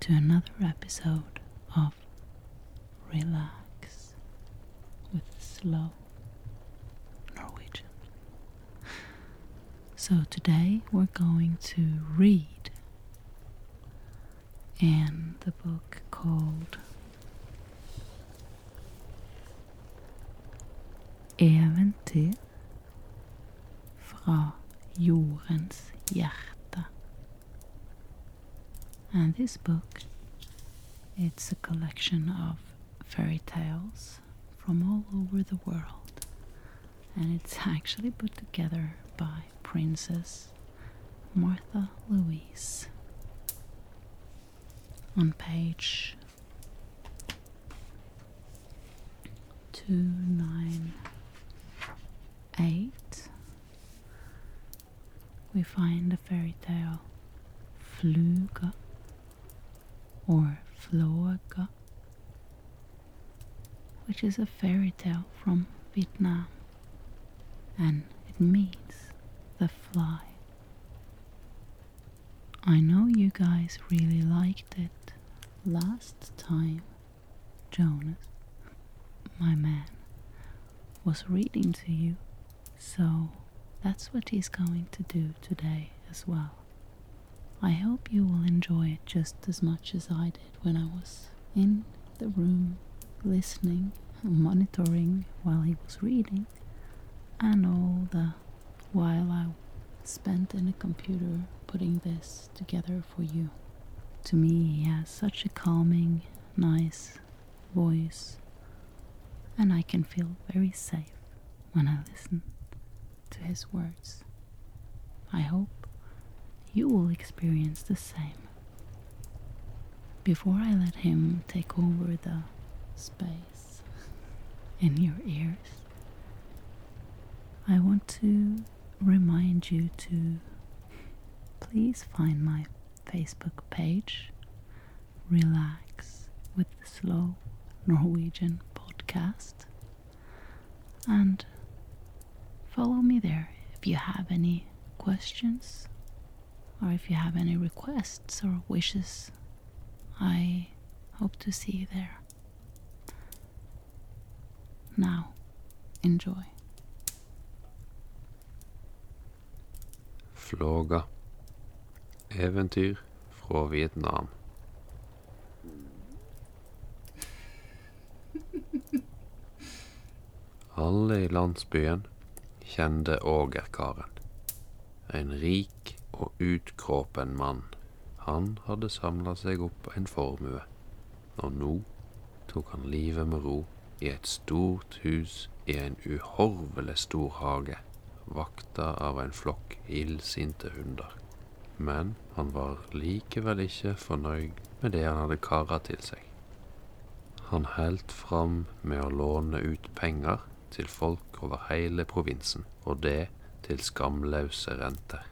to another episode of Relax with Slow Norwegian. So today we're going to read in the book called Eventyr fra jordens hjerte. And this book, it's a collection of fairy tales from all over the world. And it's actually put together by Princess Martha Louise. On page 298 we find the fairy tale Fluga or Floga, which is a fairy tale from Vietnam and it means the fly. I know you guys really liked it last time Jonas, my man, was reading to you, so that's what he's going to do today as well. I hope you will enjoy it just as much as I did when I was in the room listening, and monitoring while he was reading, and all the while I spent in a computer putting this together for you. To me, he has such a calming, nice voice, and I can feel very safe when I listen to his words. I hope you will experience the same. Before I let him take over the space in your ears, I want to remind you to please find my Facebook page, Relax with the Slow Norwegian Podcast, and follow me there if you have any questions or if you have any requests or wishes. I hope to see you there. Now, enjoy. Flåga. Eventyr fra Vietnam. Alle i landsbyen kjente Ågerkaren. En rik og utkråpen mann. Han hadde samla seg opp en formue, og nå tok han livet med ro i et stort hus i en uhorvelig stor hage, vakta av en flokk illsinte hunder. Men han var likevel ikke fornøyd med det han hadde kara til seg. Han helt fram med å låne ut penger til folk over hele provinsen, og det til skamløse renter.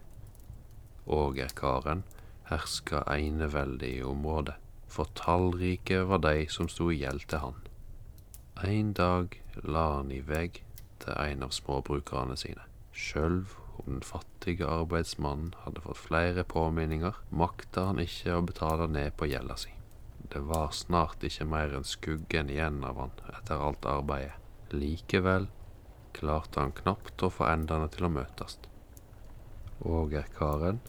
Ågerkaren herska eneveldig i området, for tallrike var de som sto i gjeld til han. En dag la han i vegg til en av småbrukerne sine. Sjølv om den fattige arbeidsmannen hadde fått flere påminninger, makta han ikke å betale ned på gjelda si. Det var snart ikke mer enn skuggen igjen av han etter alt arbeidet. Likevel klarte han knapt å få endene til å møtes. Ågerkaren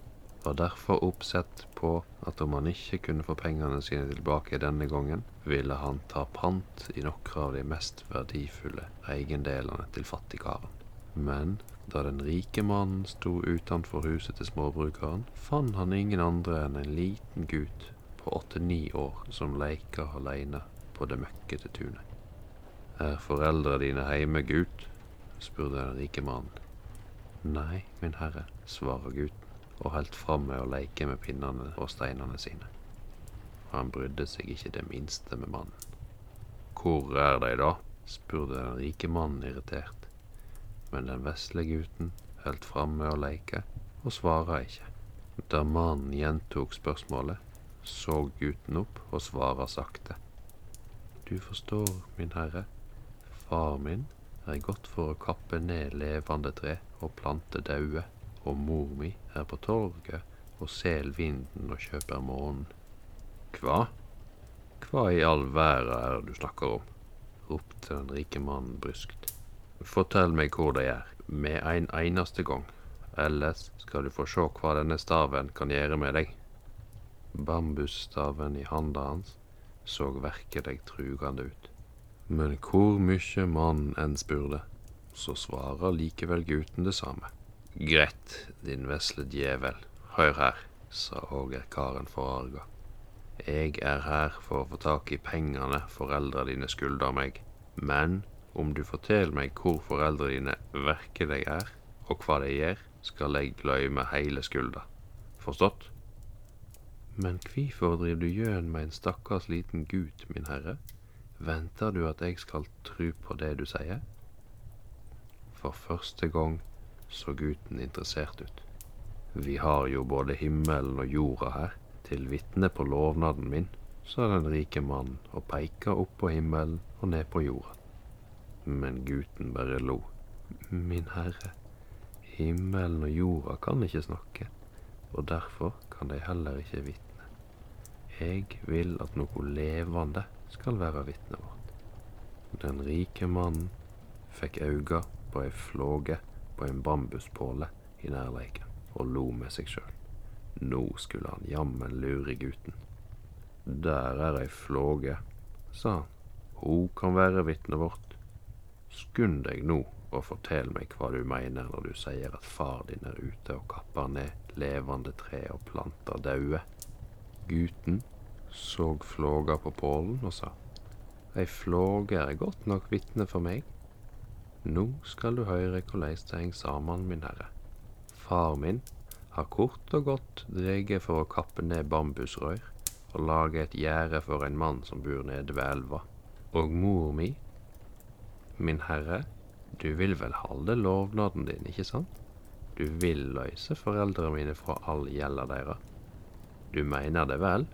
var derfor oppsett på at om han ikke kunne få pengene sine tilbake denne gangen, ville han ta pant i noen av de mest verdifulle eiendelene til fattigkaren. Men da den rike mannen sto utenfor huset til småbrukeren, fant han ingen andre enn en liten gutt på åtte-ni år som leika aleine på det møkkete tunet. Er foreldra dine heime, gutt? spurte den rike mannen. Nei, min herre, svarer gutten og holdt fram med å leke med pinnene og steinene sine. Og han brydde seg ikke det minste med mannen. Hvor er de, da? spurte den rike mannen irritert. Men den vesle gutten holdt fram med å leke, og svara ikke. Da mannen gjentok spørsmålet, så gutten opp og svara sakte. Du forstår, min herre, far min er gått for å kappe ned levende tre og plante daue, og mor mi er på torget og sel vinden og kjøper månen. Hva? Hva i all verden er det du snakker om? ropte den rike mannen bryskt. Fortell meg hvor de er, med en eneste gang, ellers skal du få se hva denne staven kan gjøre med deg. Bambusstaven i handa hans så virkelig trugende ut. Men hvor mye mannen enn spurte, så svarer likevel gutten det samme. Greit, din vesle djevel, hør her, sa ågerkaren forarga. Jeg er her for å få tak i pengene foreldra dine skylder meg, men om du forteller meg hvor foreldra dine virkelig er, og hva de gjør, skal jeg glemme hele skylda. Forstått? Men hvorfor driver du gjøn med en stakkars liten gut, min herre? Venter du at jeg skal tru på det du sier? For første gang så gutten interessert ut. Vi har jo både himmelen og jorda her, til vitne på lovnaden min, sa den rike mannen og peika opp på himmelen og ned på jorda. Men gutten bare lo. Min herre, himmelen og jorda kan ikke snakke, og derfor kan de heller ikke vitne. Jeg vil at noe levende skal være vitnet vårt. Den rike mannen fikk auga på ei flåge på en bambuspåle i nærleiken og lo med seg sjøl. Nå skulle han jammen lure gutten. Der er ei flåge, sa han. Hun kan være vitnet vårt. Skund deg nå og fortell meg hva du mener når du sier at far din er ute og kapper ned levende tre og planter daue. Gutten så flåga på pålen og sa, Ei flåge er godt nok vitne for meg. Nå skal du høre korleis det heng saman, min herre. Far min har kort og godt drege for å kappe ned bambusrør og lage et gjerde for en mann som bor nede ved elva. Og mor mi, min herre, du vil vel halde lovnaden din, ikke sant? Du vil løyse foreldra mine fra all gjelda deira. Du mener det vel?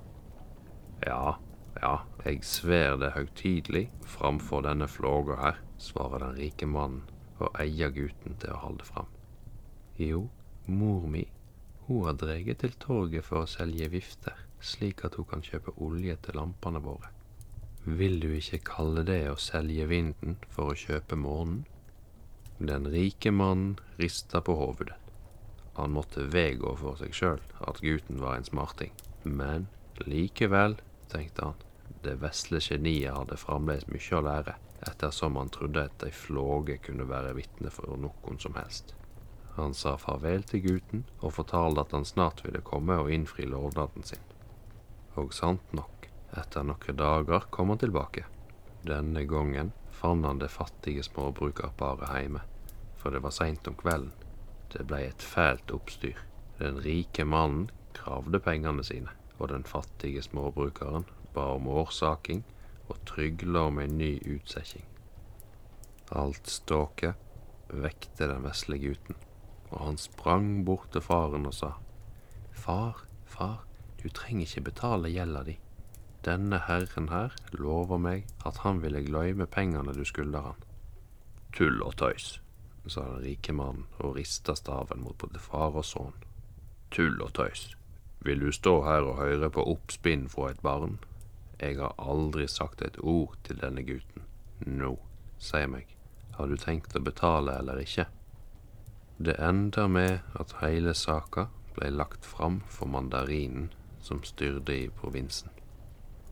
Ja, ja, jeg sver det høytidelig framfor denne flåga her, svarer den rike mannen og eier gutten til å holde fram. Jo, mor mi, hun har dreget til torget for å selge vifter, slik at hun kan kjøpe olje til lampene våre. Vil du ikke kalle det å selge vinden for å kjøpe månen? Den rike mannen rista på hovedet. Han måtte vedgå for seg sjøl at gutten var en smarting, men likevel, tenkte han, det vesle geniet hadde fremdeles mye å lære, ettersom han trodde at ei flåge kunne være vitne for noen som helst. Han sa farvel til gutten og fortalte at han snart ville komme og innfri lovnaden sin. Og sant nok, etter noen dager kom han tilbake. Denne gangen fant han det fattige småbrukerparet hjemme, for det var seint om kvelden. Det blei et fælt oppstyr. Den rike mannen kravde pengene sine, og den fattige småbrukeren ba om årsaking og trygla om ei ny utsetjing. Alt ståket vekte den vesle gutten, og han sprang bort til faren og sa, Far, far, du trenger ikke betale gjelda di. Denne herren her lover meg at han ville gløyme pengene du skylder han. Tull og tøys, sa den rike mannen og rista staven mot både far og sønn. Tull og tøys. Vil du stå her og høre på oppspinn fra et barn? Jeg har aldri sagt et ord til denne gutten. Nå, si meg, har du tenkt å betale eller ikke? Det ender med at hele saka blei lagt fram for mandarinen som styrte i provinsen.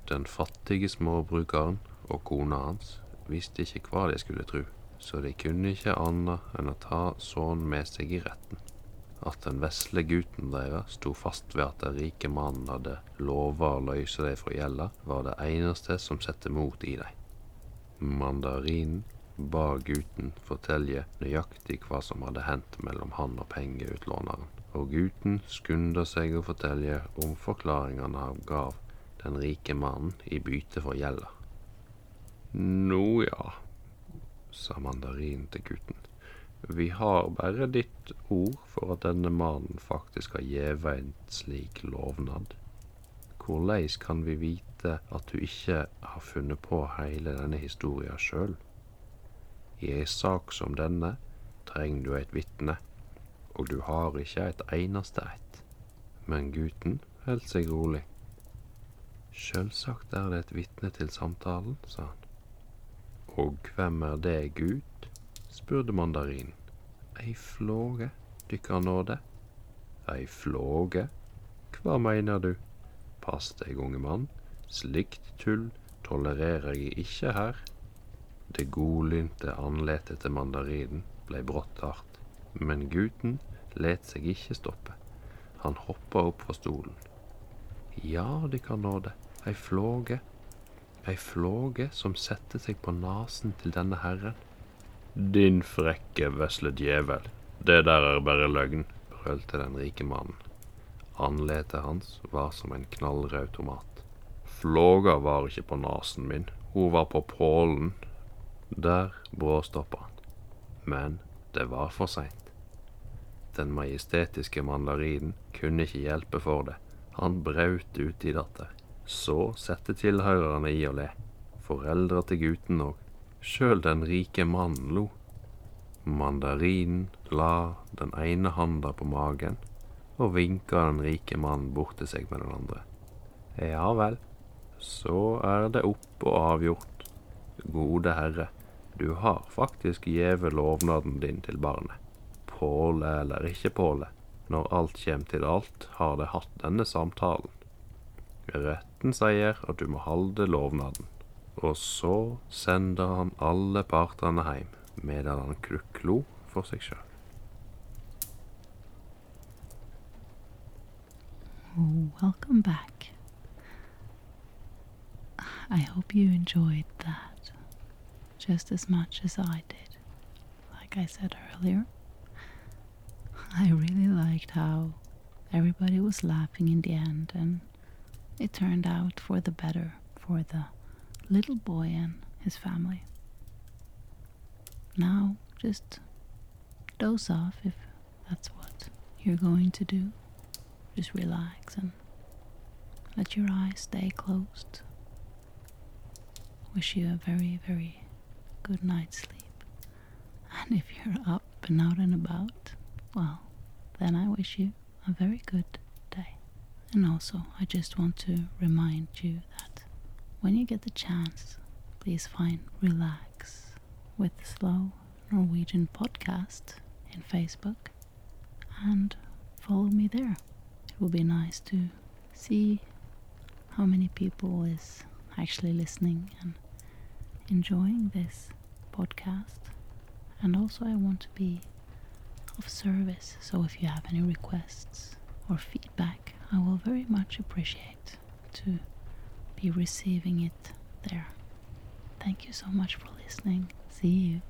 Den fattige småbrukeren og kona hans visste ikke hva de skulle tru, så de kunne ikke annet enn å ta sønnen med seg i retten. At den vesle gutten deres sto fast ved at den rike mannen hadde lova å løse dem fra gjelda, var det eneste som sette mot i dem. Mandarinen ba gutten fortelle nøyaktig hva som hadde hendt mellom han og pengeutlåneren, og gutten skunda seg å fortelle om forklaringene han gav den rike mannen i bytte for gjelda. Nå ja, sa mandarinen til gutten. Vi har bare ditt ord for at denne mannen faktisk har gjeve en slik lovnad. Korleis kan vi vite at du ikke har funnet på hele denne historia sjøl? I ei sak som denne trenger du et vitne, og du har ikke et eneste et. Men gutten holdt seg rolig. Sjølsagt er det et vitne til samtalen, sa han. Og hvem er det, Gud? Spurte mandarinen. Ei flåge, dykkar nåde. Ei flåge? Hva mener du? Pass deg, unge mann, slikt tull tolererer jeg ikke her. Det godlynte andletet til mandarinen blei brått hardt, men gutten let seg ikke stoppe. Han hoppa opp fra stolen. Ja, dykkar nåde, ei flåge, ei flåge som setter seg på nasen til denne herren. Din frekke, vesle djevel, det der er bare løgn, brølte den rike mannen. Anletet hans var som en knallrød tomat. Flåga var ikke på nasen min, hun var på pålen. Der bråstoppa han. Men det var for seint. Den majestetiske mandarinen kunne ikke hjelpe for det. Han braut ut i datter. Så sette tilhørerne i å le. Foreldra til gutten òg. Sjøl den rike mannen lo. Mandarinen la den ene handa på magen og vinka den rike mannen bort til seg med den andre. Ja vel, så er det opp og avgjort. Gode herre, du har faktisk gjeve lovnaden din til barnet. Påle eller ikke påle, når alt kjem til alt, har det hatt denne samtalen. Retten sier at du må halde lovnaden. Og så sender han alle partene heim, medan han kruklo for seg sjøl. Welcome back. I hope you enjoyed that just as much as I did. Like I said earlier, I really liked how everybody was laughing in the end, and it turned out for the better for the little boy and his family. Now, just doze off if that's what you're going to do. Just relax and let your eyes stay closed. Wish you a very, very good night's sleep. And if you're up and out and about, well, then I wish you a very good day. And also, I just want to remind you that when you get the chance, please find Relax with the Slow Norwegian podcast in Facebook and follow me there. It will be nice to see how many people is actually listening and enjoying this podcast. And also I want to be of service, so if you have any requests or feedback, I will very much appreciate to be receiving it there. Thank you so much for listening. See you